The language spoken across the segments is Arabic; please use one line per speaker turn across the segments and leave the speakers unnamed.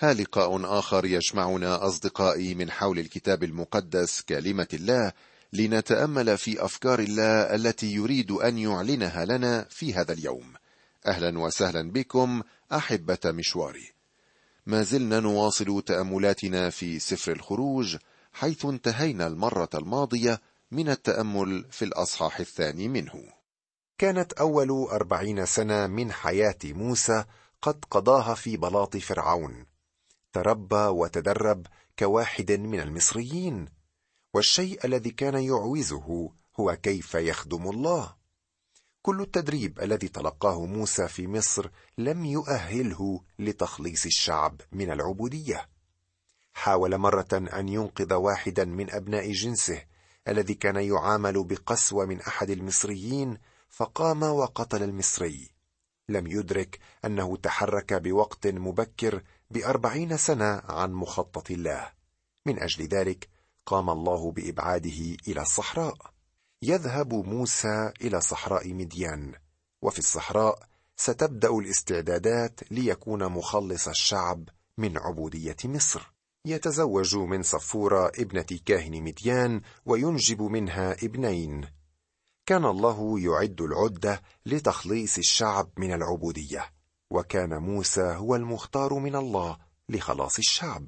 ها لقاء آخر يجمعنا أصدقائي من حول الكتاب المقدس كلمة الله لنتأمل في أفكار الله التي يريد أن يعلنها لنا في هذا اليوم. أهلا وسهلا بكم أحبة مشواري. ما زلنا نواصل تأملاتنا في سفر الخروج حيث انتهينا المرة الماضية من التأمل في الأصحاح الثاني منه.
كانت أول أربعين سنة من حياة موسى قد قضاها في بلاط فرعون تربى وتدرب كواحد من المصريين والشيء الذي كان يعوزه هو كيف يخدم الله. كل التدريب الذي تلقاه موسى في مصر لم يؤهله لتخليص الشعب من العبودية. حاول مرة أن ينقذ واحدا من أبناء جنسه الذي كان يعامل بقسوة من أحد المصريين فقام وقتل المصري. لم يدرك أنه تحرك بوقت مبكر بأربعين سنة عن مخطط الله. من أجل ذلك قام الله بإبعاده إلى الصحراء. يذهب موسى إلى صحراء مديان وفي الصحراء ستبدأ الاستعدادات ليكون مخلص الشعب من عبودية مصر. يتزوج من صفورة ابنة كاهن مديان وينجب منها ابنين. كان الله يعد العدة لتخليص الشعب من العبودية. وكان موسى هو المختار من الله لخلاص الشعب.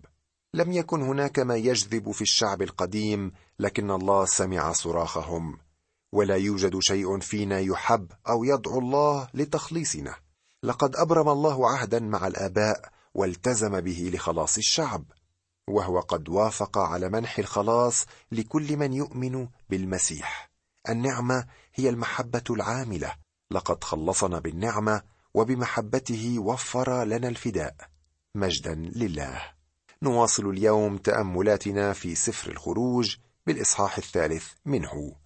لم يكن هناك ما يجذب في الشعب القديم لكن الله سمع صراخهم ولا يوجد شيء فينا يحب أو يدعو الله لتخليصنا. لقد أبرم الله عهدا مع الآباء والتزم به لخلاص الشعب وهو قد وافق على منح الخلاص لكل من يؤمن بالمسيح. النعمة هي المحبة العاملة. لقد خلصنا بالنعمة وبمحبته وفر لنا الفداء. مجدا لله. نواصل اليوم تأملاتنا في سفر الخروج بالإصحاح الثالث منه.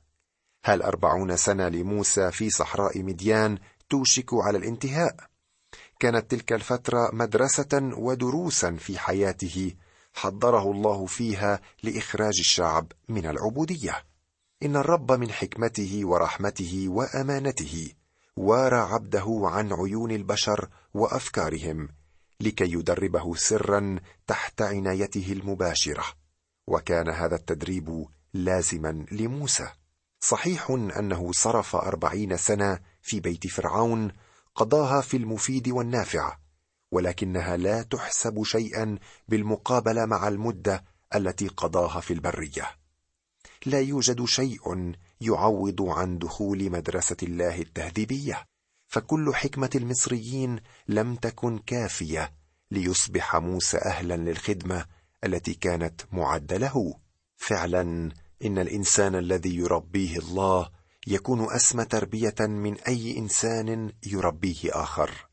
هل أربعون سنة لموسى في صحراء مديان توشك على الانتهاء؟ كانت تلك الفترة مدرسة ودروسا في حياته حضره الله فيها لإخراج الشعب من العبودية. إن الرب من حكمته ورحمته وأمانته وارى عبده عن عيون البشر وأفكارهم لكي يدربه سرا تحت عنايته المباشرة وكان هذا التدريب لازما لموسى. صحيح أنه صرف أربعين سنة في بيت فرعون قضاها في المفيد والنافع ولكنها لا تحسب شيئا بالمقابلة مع المدة التي قضاها في البرية. لا يوجد شيء يعوض عن دخول مدرسة الله التهذيبية فكل حكمة المصريين لم تكن كافية ليصبح موسى أهلا للخدمة التي كانت معده له فعلا إن الإنسان الذي يربيه الله يكون أسمى تربية من أي إنسان يربيه آخر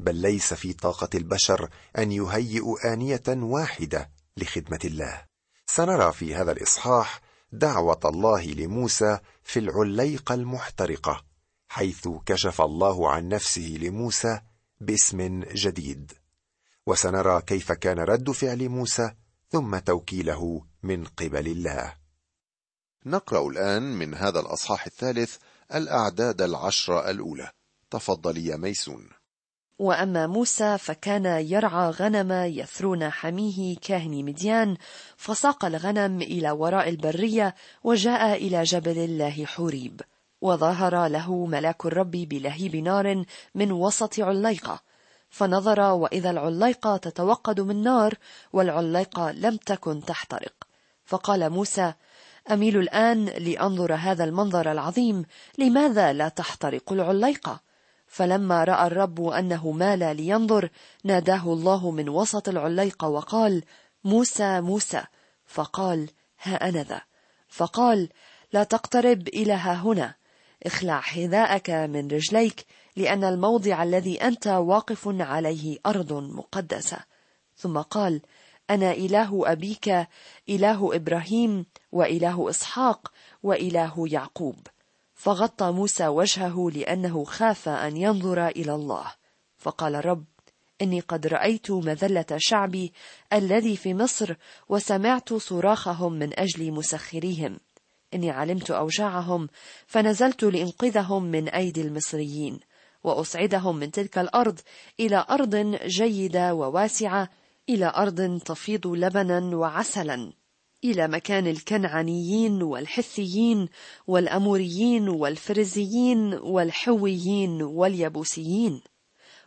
بل ليس في طاقة البشر أن يهيئوا آنية واحدة لخدمة الله. سنرى في هذا الإصحاح دعوة الله لموسى في العليقه المحترقة حيث كشف الله عن نفسه لموسى باسم جديد. وسنرى كيف كان رد فعل موسى ثم توكيله من قبل الله.
نقرأ الآن من هذا الأصحاح الثالث الأعداد العشرة الأولى. تفضل يا ميسون.
وأما موسى فكان يرعى غنم يثرون حميه كاهن مديان فساق الغنم إلى وراء البرية وجاء إلى جبل الله حوريب. وظهر له ملاك الرب بلهيب نار من وسط عليقة. فنظر وإذا العليقة تتوقد من نار والعليقة لم تكن تحترق. فقال موسى أميل الآن لأنظر هذا المنظر العظيم لماذا لا تحترق العليقة؟ فلما رأى الرب أنه مال لينظر ناداه الله من وسط العليقه وقال موسى موسى. فقال ها أنا ذا. فقال لا تقترب إلى ها هنا اخلع حذاءك من رجليك لأن الموضع الذي أنت واقف عليه أرض مقدسة. ثم قال أنا إله أبيك إله إبراهيم وإله إسحاق وإله يعقوب. فغطى موسى وجهه لأنه خاف أن ينظر إلى الله. فقال الرب إني قد رأيت مذلة شعبي الذي في مصر وسمعت صراخهم من أجل مسخريهم. إني علمت أوجاعهم فنزلت لأنقذهم من أيدي المصريين وأصعدهم من تلك الأرض إلى أرض جيدة وواسعة إلى أرض تفيض لبنا وعسلا. إلى مكان الكنعانيين والحثيين والأموريين والفرزيين والحويين واليبوسيين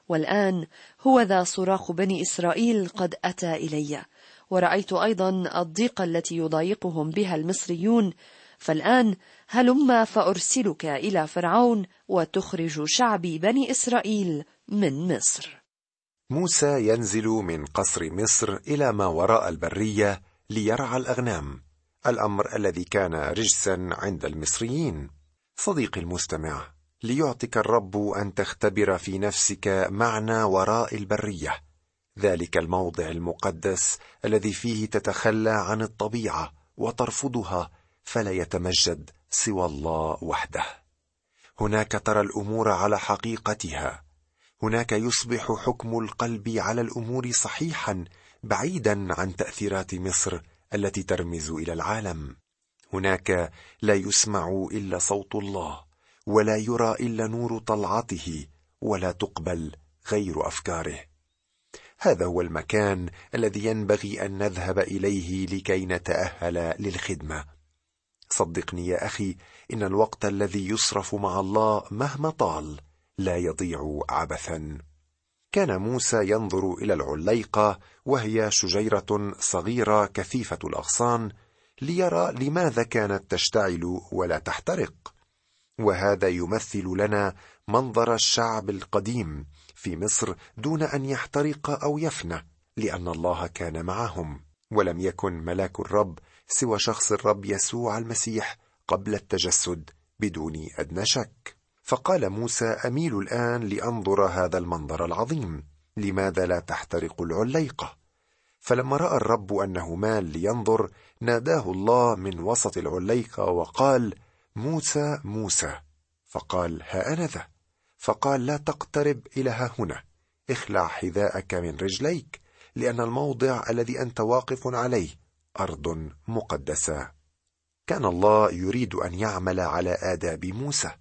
والآن هو ذا صراخ بني إسرائيل قد أتى إلي. ورأيت أيضا الضيق التي يضايقهم بها المصريون. فالآن هلم فأرسلك إلى فرعون وتخرج شعبي بني إسرائيل من مصر.
موسى ينزل من قصر مصر إلى ما وراء البرية ليرعى الأغنام الأمر الذي كان رجسا عند المصريين. صديقي المستمع ليعطك الرب أن تختبر في نفسك معنى وراء البرية. ذلك الموضع المقدس الذي فيه تتخلى عن الطبيعة وترفضها فلا يتمجد سوى الله وحده. هناك ترى الأمور على حقيقتها. هناك يصبح حكم القلب على الأمور صحيحا بعيدا عن تأثيرات مصر التي ترمز إلى العالم. هناك لا يسمع إلا صوت الله ولا يرى إلا نور طلعته ولا تقبل غير أفكاره. هذا هو المكان الذي ينبغي أن نذهب إليه لكي نتأهل للخدمة. صدقني يا أخي إن الوقت الذي يصرف مع الله مهما طال لا يضيع عبثا. كان موسى ينظر إلى العليقه وهي شجيرة صغيرة كثيفة الأغصان ليرى لماذا كانت تشتعل ولا تحترق. وهذا يمثل لنا منظر الشعب القديم في مصر دون أن يحترق أو يفنى لأن الله كان معهم. ولم يكن ملاك الرب سوى شخص الرب يسوع المسيح قبل التجسد بدون أدنى شك. فقال موسى أميل الآن لأنظر هذا المنظر العظيم لماذا لا تحترق العليقة؟ فلما رأى الرب أنه مال لينظر ناداه الله من وسط العليقة وقال موسى موسى. فقال ها أنا ذا. فقال لا تقترب إلى ها هنا اخلع حذاءك من رجليك لأن الموضع الذي أنت واقف عليه أرض مقدسة. كان الله يريد أن يعمل على آداب موسى.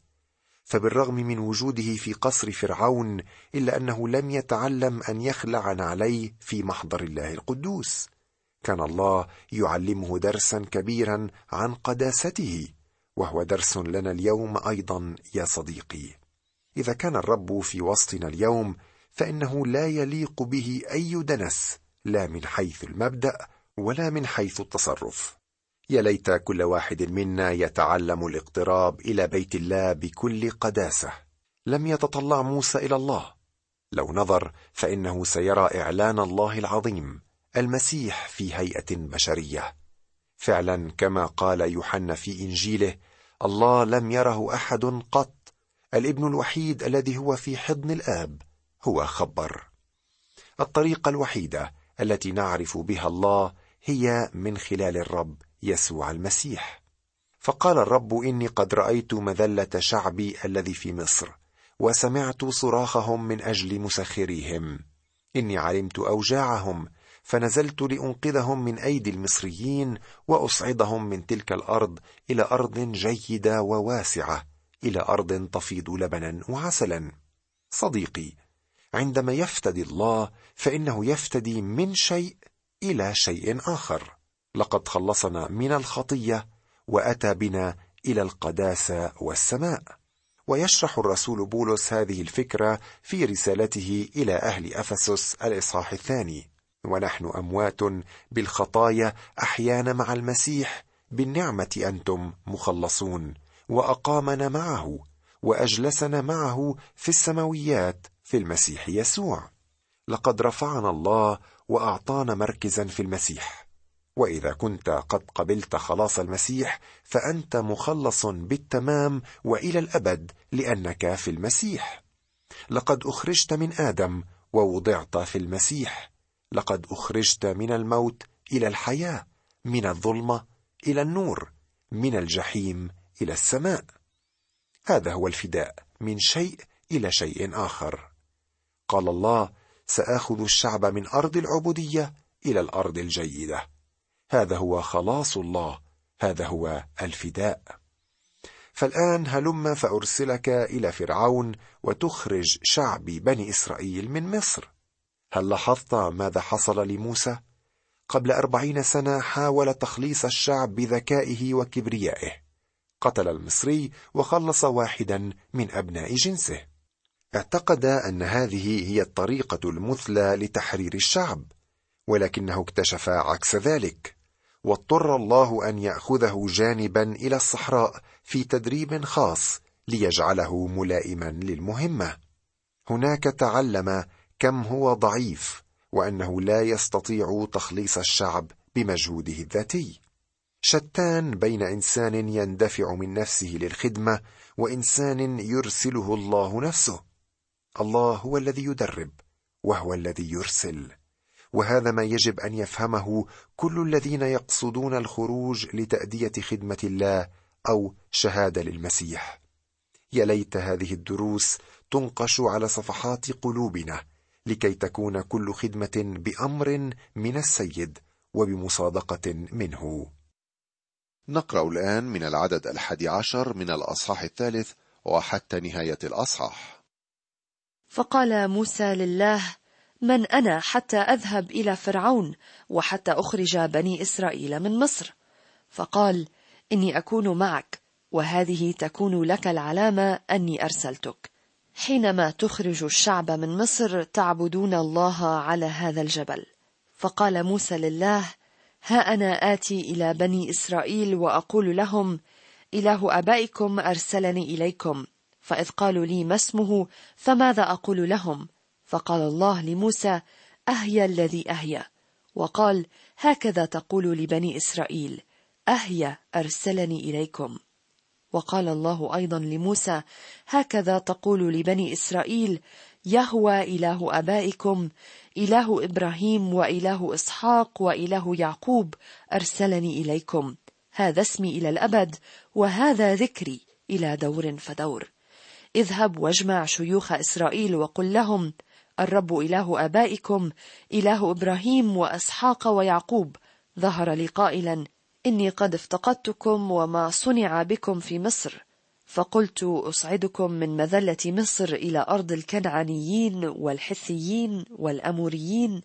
فبالرغم من وجوده في قصر فرعون إلا أنه لم يتعلم أن يخلع نعليه في محضر الله القدوس. كان الله يعلمه درسا كبيرا عن قداسته وهو درس لنا اليوم أيضا يا صديقي. إذا كان الرب في وسطنا اليوم فإنه لا يليق به أي دنس لا من حيث المبدأ ولا من حيث التصرف. يا ليت كل واحد منا يتعلم الاقتراب إلى بيت الله بكل قداسة. لم يتطلع موسى إلى الله. لو نظر فإنه سيرى إعلان الله العظيم المسيح في هيئة بشرية. فعلا كما قال يوحنا في إنجيله الله لم يره أحد قط. الابن الوحيد الذي هو في حضن الآب هو خبر. الطريقة الوحيدة التي نعرف بها الله هي من خلال الرب يسوع المسيح. فقال الرب إني قد رأيت مذلة شعبي الذي في مصر وسمعت صراخهم من أجل مسخريهم. إني علمت أوجاعهم فنزلت لأنقذهم من أيدي المصريين وأصعدهم من تلك الأرض إلى أرض جيدة وواسعة إلى أرض تفيض لبنا وعسلا. صديقي عندما يفتدي الله فإنه يفتدي من شيء إلى شيء آخر. لقد خلصنا من الخطية وأتى بنا إلى القداسه والسماء. ويشرح الرسول بولس هذه الفكرة في رسالته إلى أهل أفسس الإصحاح الثاني. ونحن أموات بالخطايا أحيانا مع المسيح بالنعمة أنتم مخلصون وأقامنا معه وأجلسنا معه في السماويات في المسيح يسوع. لقد رفعنا الله وأعطانا مركزا في المسيح. وإذا كنت قد قبلت خلاص المسيح فأنت مخلص بالتمام وإلى الأبد لأنك في المسيح. لقد أخرجت من آدم ووضعت في المسيح. لقد أخرجت من الموت إلى الحياة من الظلمة إلى النور من الجحيم إلى السماء. هذا هو الفداء من شيء إلى شيء آخر. قال الله سآخذ الشعب من أرض العبودية إلى الأرض الجيدة. هذا هو خلاص الله هذا هو الفداء. فالآن هلم فأرسلك إلى فرعون وتخرج شعبي بني إسرائيل من مصر. هل لاحظت ماذا حصل لموسى؟ قبل أربعين سنة حاول تخليص الشعب بذكائه وكبريائه. قتل المصري وخلص واحدا من أبناء جنسه. اعتقد أن هذه هي الطريقة المثلى لتحرير الشعب ولكنه اكتشف عكس ذلك. واضطر الله أن يأخذه جانبا إلى الصحراء في تدريب خاص ليجعله ملائما للمهمة. هناك تعلم كم هو ضعيف وأنه لا يستطيع تخليص الشعب بمجهوده الذاتي. شتان بين إنسان يندفع من نفسه للخدمة وإنسان يرسله الله نفسه. الله هو الذي يدرب وهو الذي يرسل. وهذا ما يجب أن يفهمه كل الذين يقصدون الخروج لتأدية خدمة الله أو شهادة للمسيح. يا ليت هذه الدروس تنقش على صفحات قلوبنا لكي تكون كل خدمة بأمر من السيد وبمصادقة منه.
نقرأ الآن من العدد الحادي عشر من الأصحاح الثالث وحتى نهاية الأصحاح.
فقال موسى لله من أنا حتى أذهب إلى فرعون وحتى أخرج بني إسرائيل من مصر. فقال إني أكون معك وهذه تكون لك العلامة أني أرسلتك. حينما تخرج الشعب من مصر تعبدون الله على هذا الجبل. فقال موسى لله ها أنا آتي إلى بني إسرائيل وأقول لهم إله آبائكم أرسلني إليكم. فإذ قالوا لي ما اسمه فماذا أقول لهم؟ فقال الله لموسى أهيا الذي أهيا. وقال هكذا تقول لبني إسرائيل أهيا أرسلني إليكم. وقال الله أيضا لموسى هكذا تقول لبني إسرائيل يهوى إله آبائكم إله إبراهيم وإله إسحاق وإله يعقوب أرسلني إليكم. هذا اسمي إلى الأبد وهذا ذكري إلى دور فدور. اذهب واجمع شيوخ إسرائيل وقل لهم الرب إله آبائكم إله إبراهيم وإسحاق ويعقوب. ظهر لي قائلا إني قد افتقدتكم وما صنع بكم في مصر. فقلت أصعدكم من مذلة مصر إلى أرض الكنعانيين والحثيين والأموريين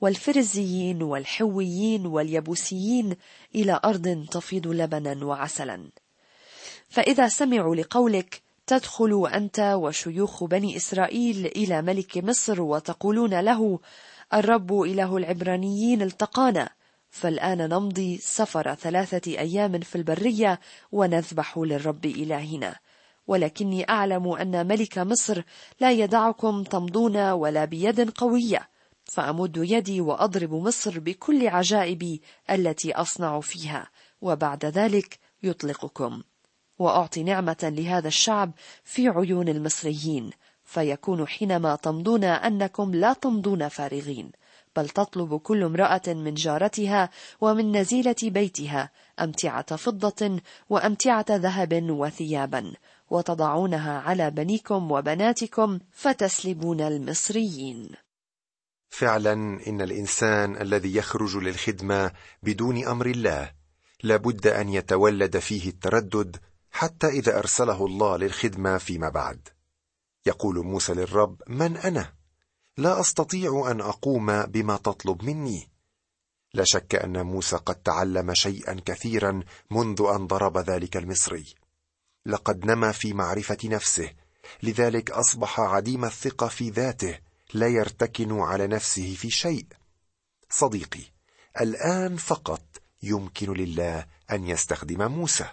والفرزيين والحويين واليبوسيين إلى أرض تفيض لبنا وعسلا. فإذا سمعوا لقولك تدخل أنت وشيوخ بني إسرائيل إلى ملك مصر وتقولون له الرب إله العبرانيين التقانا. فالآن نمضي سفر ثلاثة أيام في البرية ونذبح للرب إلهنا. ولكني أعلم أن ملك مصر لا يدعكم تمضون ولا بيد قوية. فأمد يدي وأضرب مصر بكل عجائبي التي أصنع فيها. وبعد ذلك يطلقكم. وأعطي نعمة لهذا الشعب في عيون المصريين فيكون حينما تمضون أنكم لا تمضون فارغين بل تطلب كل امرأة من جارتها ومن نزيلة بيتها أمتعة فضة وأمتعة ذهب وثيابا وتضعونها على بنيكم وبناتكم فتسلبون المصريين.
فعلا إن الإنسان الذي يخرج للخدمة بدون أمر الله لابد أن يتولد فيه التردد حتى إذا أرسله الله للخدمة فيما بعد. يقول موسى للرب من أنا؟ لا أستطيع أن أقوم بما تطلب مني. لا شك أن موسى قد تعلم شيئا كثيرا منذ أن ضرب ذلك المصري. لقد نما في معرفة نفسه لذلك أصبح عديم الثقة في ذاته لا يرتكن على نفسه في شيء. صديقي الآن فقط يمكن لله أن يستخدم موسى.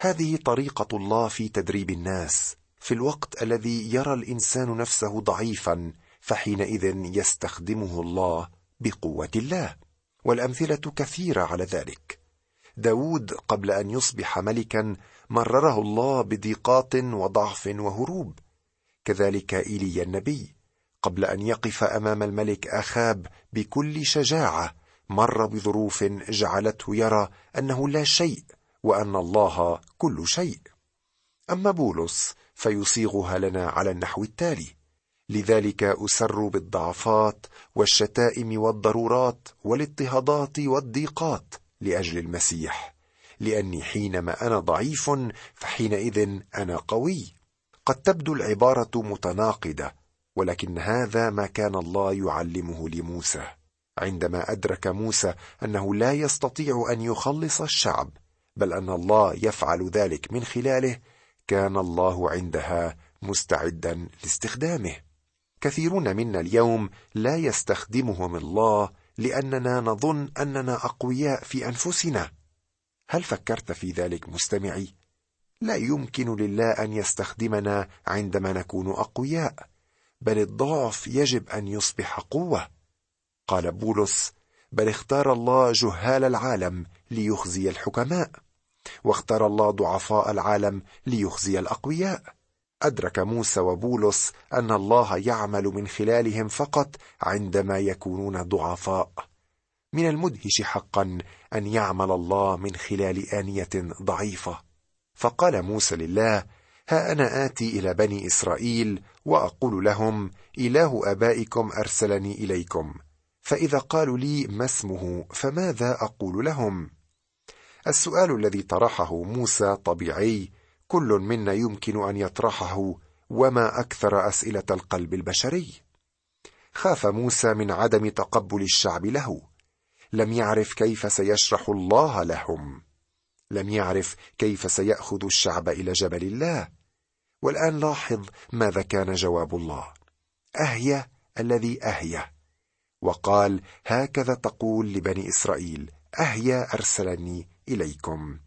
هذه طريقة الله في تدريب الناس في الوقت الذي يرى الإنسان نفسه ضعيفا فحينئذ يستخدمه الله بقوة الله والأمثلة كثيرة على ذلك. داود قبل أن يصبح ملكا مرره الله بضيقات وضعف وهروب. كذلك إيليا النبي قبل أن يقف أمام الملك أخاب بكل شجاعة مر بظروف جعلته يرى أنه لا شيء وأن الله كل شيء. أما بولس فيصيغها لنا على النحو التالي. لذلك اسر بالضعفات والشتائم والضرورات والاضطهادات والضيقات لأجل المسيح. لأني حينما أنا ضعيف فحينئذ أنا قوي. قد تبدو العبارة متناقضة ولكن هذا ما كان الله يعلمه لموسى. عندما أدرك موسى أنه لا يستطيع أن يخلص الشعب بل أن الله يفعل ذلك من خلاله كان الله عندها مستعدا لاستخدامه. كثيرون منا اليوم لا يستخدمهم الله لأننا نظن أننا أقوياء في أنفسنا. هل فكرت في ذلك مستمعي؟ لا يمكن لله أن يستخدمنا عندما نكون أقوياء بل الضعف يجب أن يصبح قوة. قال بولس بل اختار الله جهال العالم ليخزي الحكماء. واختار الله ضعفاء العالم ليخزي الأقوياء. أدرك موسى وبولس أن الله يعمل من خلالهم فقط عندما يكونون ضعفاء. من المدهش حقا أن يعمل الله من خلال آنية ضعيفة. فقال موسى لله ها أنا آتي إلى بني إسرائيل وأقول لهم إله آبائكم أرسلني إليكم. فإذا قالوا لي ما اسمه فماذا أقول لهم؟ السؤال الذي طرحه موسى طبيعي كل منا يمكن أن يطرحه وما أكثر أسئلة القلب البشري. خاف موسى من عدم تقبل الشعب له. لم يعرف كيف سيشرح الله لهم. لم يعرف كيف سيأخذ الشعب إلى جبل الله. والآن لاحظ ماذا كان جواب الله. أهي الذي أهي. وقال هكذا تقول لبني إسرائيل أهيا أرسلني إليكم.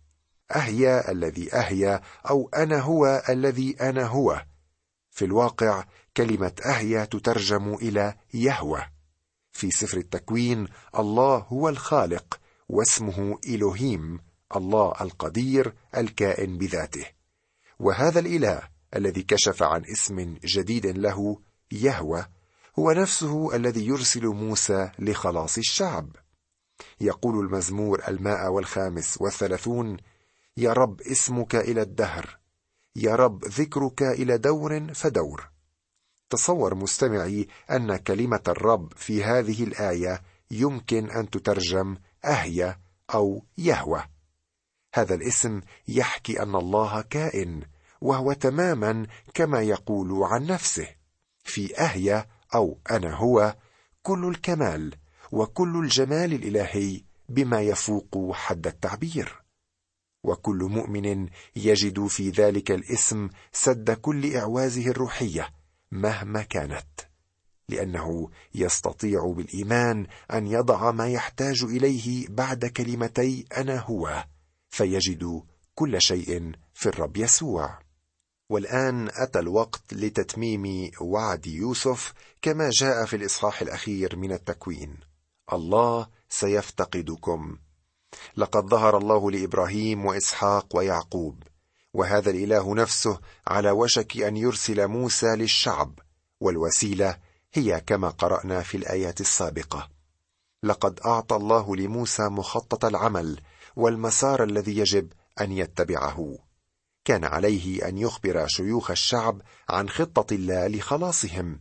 أهيا الذي أهيا أو أنا هو الذي أنا هو. في الواقع كلمة أهيا تترجم إلى يهوى. في سفر التكوين الله هو الخالق واسمه الوهيم الله القدير الكائن بذاته. وهذا الإله الذي كشف عن اسم جديد له يهوى هو نفسه الذي يرسل موسى لخلاص الشعب. يقول المزمور الماء والخامس والثلاثون يا رب اسمك إلى الدهر يا رب ذكرك إلى دور فدور. تصور مستمعي أن كلمة الرب في هذه الآية يمكن أن تترجم اهيا أو يهوى. هذا الاسم يحكي أن الله كائن وهو تماما كما يقول عن نفسه في اهيا أو أنا هو كل الكمال وكل الجمال الإلهي بما يفوق حد التعبير. وكل مؤمن يجد في ذلك الاسم سد كل إعوازه الروحية مهما كانت لأنه يستطيع بالإيمان أن يضع ما يحتاج إليه بعد كلمتي أنا هو فيجد كل شيء في الرب يسوع. والآن أتى الوقت لتتميم وعد يوسف كما جاء في الإصحاح الأخير من التكوين. الله سيفتقدكم. لقد ظهر الله لإبراهيم وإسحاق ويعقوب وهذا الإله نفسه على وشك أن يرسل موسى للشعب والوسيلة هي كما قرأنا في الآيات السابقة. لقد أعطى الله لموسى مخطط العمل والمسار الذي يجب أن يتبعه. كان عليه أن يخبر شيوخ الشعب عن خطة الله لخلاصهم.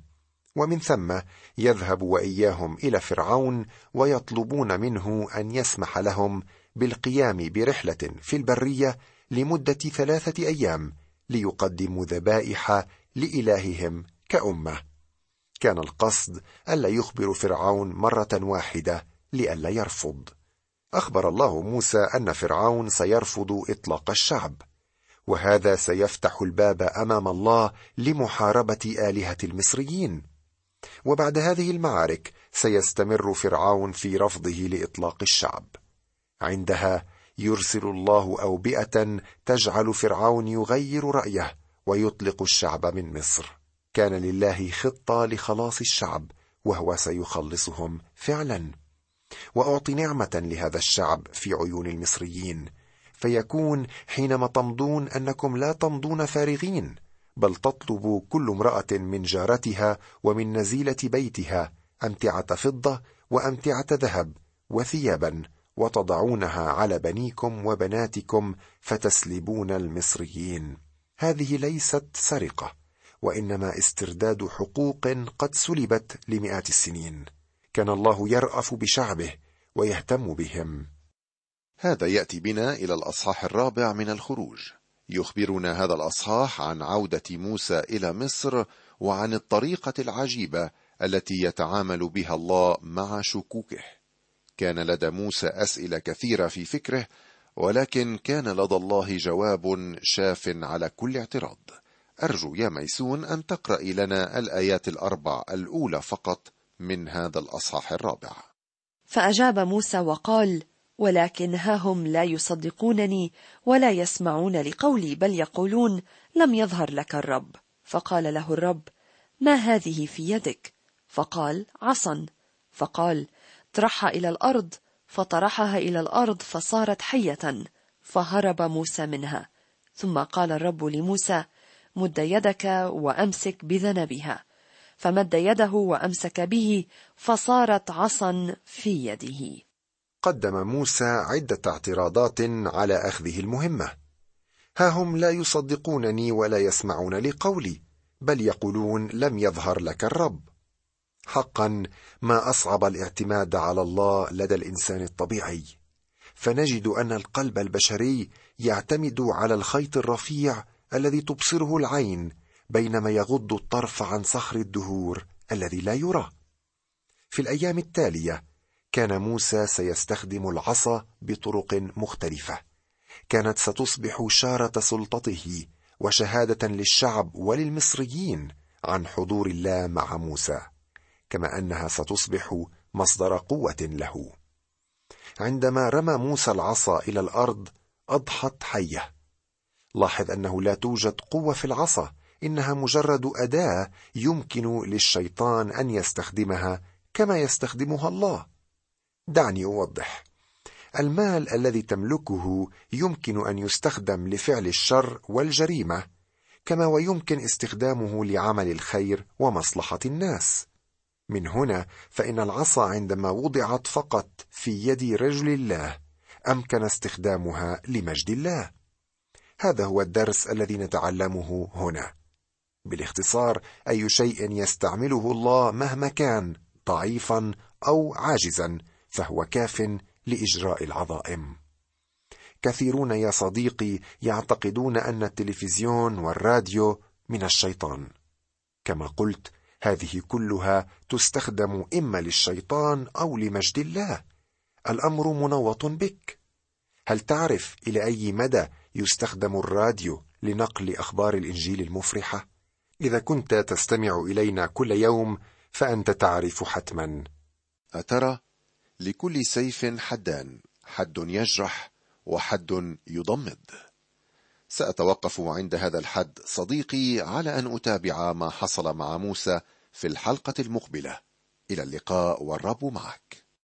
ومن ثم يذهب وإياهم إلى فرعون ويطلبون منه أن يسمح لهم بالقيام برحلة في البرية لمدة ثلاثة أيام ليقدموا ذبائح لإلههم كأمة. كان القصد ألا يخبر فرعون مرة واحدة لئلا يرفض. أخبر الله موسى أن فرعون سيرفض إطلاق الشعب وهذا سيفتح الباب أمام الله لمحاربة آلهة المصريين. وبعد هذه المعارك سيستمر فرعون في رفضه لإطلاق الشعب. عندها يرسل الله أوبئة تجعل فرعون يغير رأيه ويطلق الشعب من مصر. كان لله خطة لخلاص الشعب وهو سيخلصهم فعلا. وأعطي نعمة لهذا الشعب في عيون المصريين فيكون حينما تمضون أنكم لا تمضون فارغين. بل تطلب كل امرأة من جارتها ومن نزيلة بيتها أمتعة فضة وأمتعة ذهب وثيابا وتضعونها على بنيكم وبناتكم فتسلبون المصريين. هذه ليست سرقة وإنما استرداد حقوق قد سلبت لمئات السنين. كان الله يرأف بشعبه ويهتم بهم.
هذا يأتي بنا إلى الأصحاح الرابع من الخروج. يخبرنا هذا الأصحاح عن عودة موسى إلى مصر وعن الطريقة العجيبة التي يتعامل بها الله مع شكوكه. كان لدى موسى أسئلة كثيرة في فكره ولكن كان لدى الله جواب شاف على كل اعتراض. أرجو يا ميسون أن تقرأ لنا الآيات الأربع الأولى فقط من هذا الأصحاح الرابع.
فأجاب موسى وقال ولكن ها هم لا يصدقونني ولا يسمعون لقولي بل يقولون لم يظهر لك الرب. فقال له الرب ما هذه في يدك؟ فقال عصا. فقال طرحها إلى الأرض. فطرحها إلى الأرض فصارت حية فهرب موسى منها. ثم قال الرب لموسى مد يدك وأمسك بذنبها. فمد يده وأمسك به فصارت عصا في يده.
قدم موسى عدة اعتراضات على أخذه المهمة. ها هم لا يصدقونني ولا يسمعون لقولي بل يقولون لم يظهر لك الرب. حقا ما أصعب الاعتماد على الله لدى الإنسان الطبيعي. فنجد أن القلب البشري يعتمد على الخيط الرفيع الذي تبصره العين بينما يغض الطرف عن صخر الدهور الذي لا يرى. في الأيام التالية كان موسى سيستخدم العصا بطرق مختلفة. كانت ستصبح شارة سلطته وشهادة للشعب وللمصريين عن حضور الله مع موسى كما أنها ستصبح مصدر قوة له. عندما رمى موسى العصا إلى الأرض أضحت حية. لاحظ أنه لا توجد قوة في العصا إنها مجرد أداة يمكن للشيطان أن يستخدمها كما يستخدمها الله. دعني أوضح. المال الذي تملكه يمكن أن يستخدم لفعل الشر والجريمة كما ويمكن استخدامه لعمل الخير ومصلحة الناس. من هنا فإن العصا عندما وضعت فقط في يد رجل الله أمكن استخدامها لمجد الله. هذا هو الدرس الذي نتعلمه هنا. بالاختصار أي شيء يستعمله الله مهما كان ضعيفا أو عاجزا فهو كاف لإجراء العظائم. كثيرون يا صديقي يعتقدون أن التلفزيون والراديو من الشيطان. كما قلت هذه كلها تستخدم إما للشيطان أو لمجد الله. الأمر منوط بك. هل تعرف إلى أي مدى يستخدم الراديو لنقل أخبار الإنجيل المفرحة؟ إذا كنت تستمع إلينا كل يوم فأنت تعرف حتما.
أترى؟ لكل سيف حدان حد يجرح وحد يضمد. سأتوقف عند هذا الحد صديقي على أن أتابع ما حصل مع موسى في الحلقة المقبلة. إلى اللقاء والرب معك.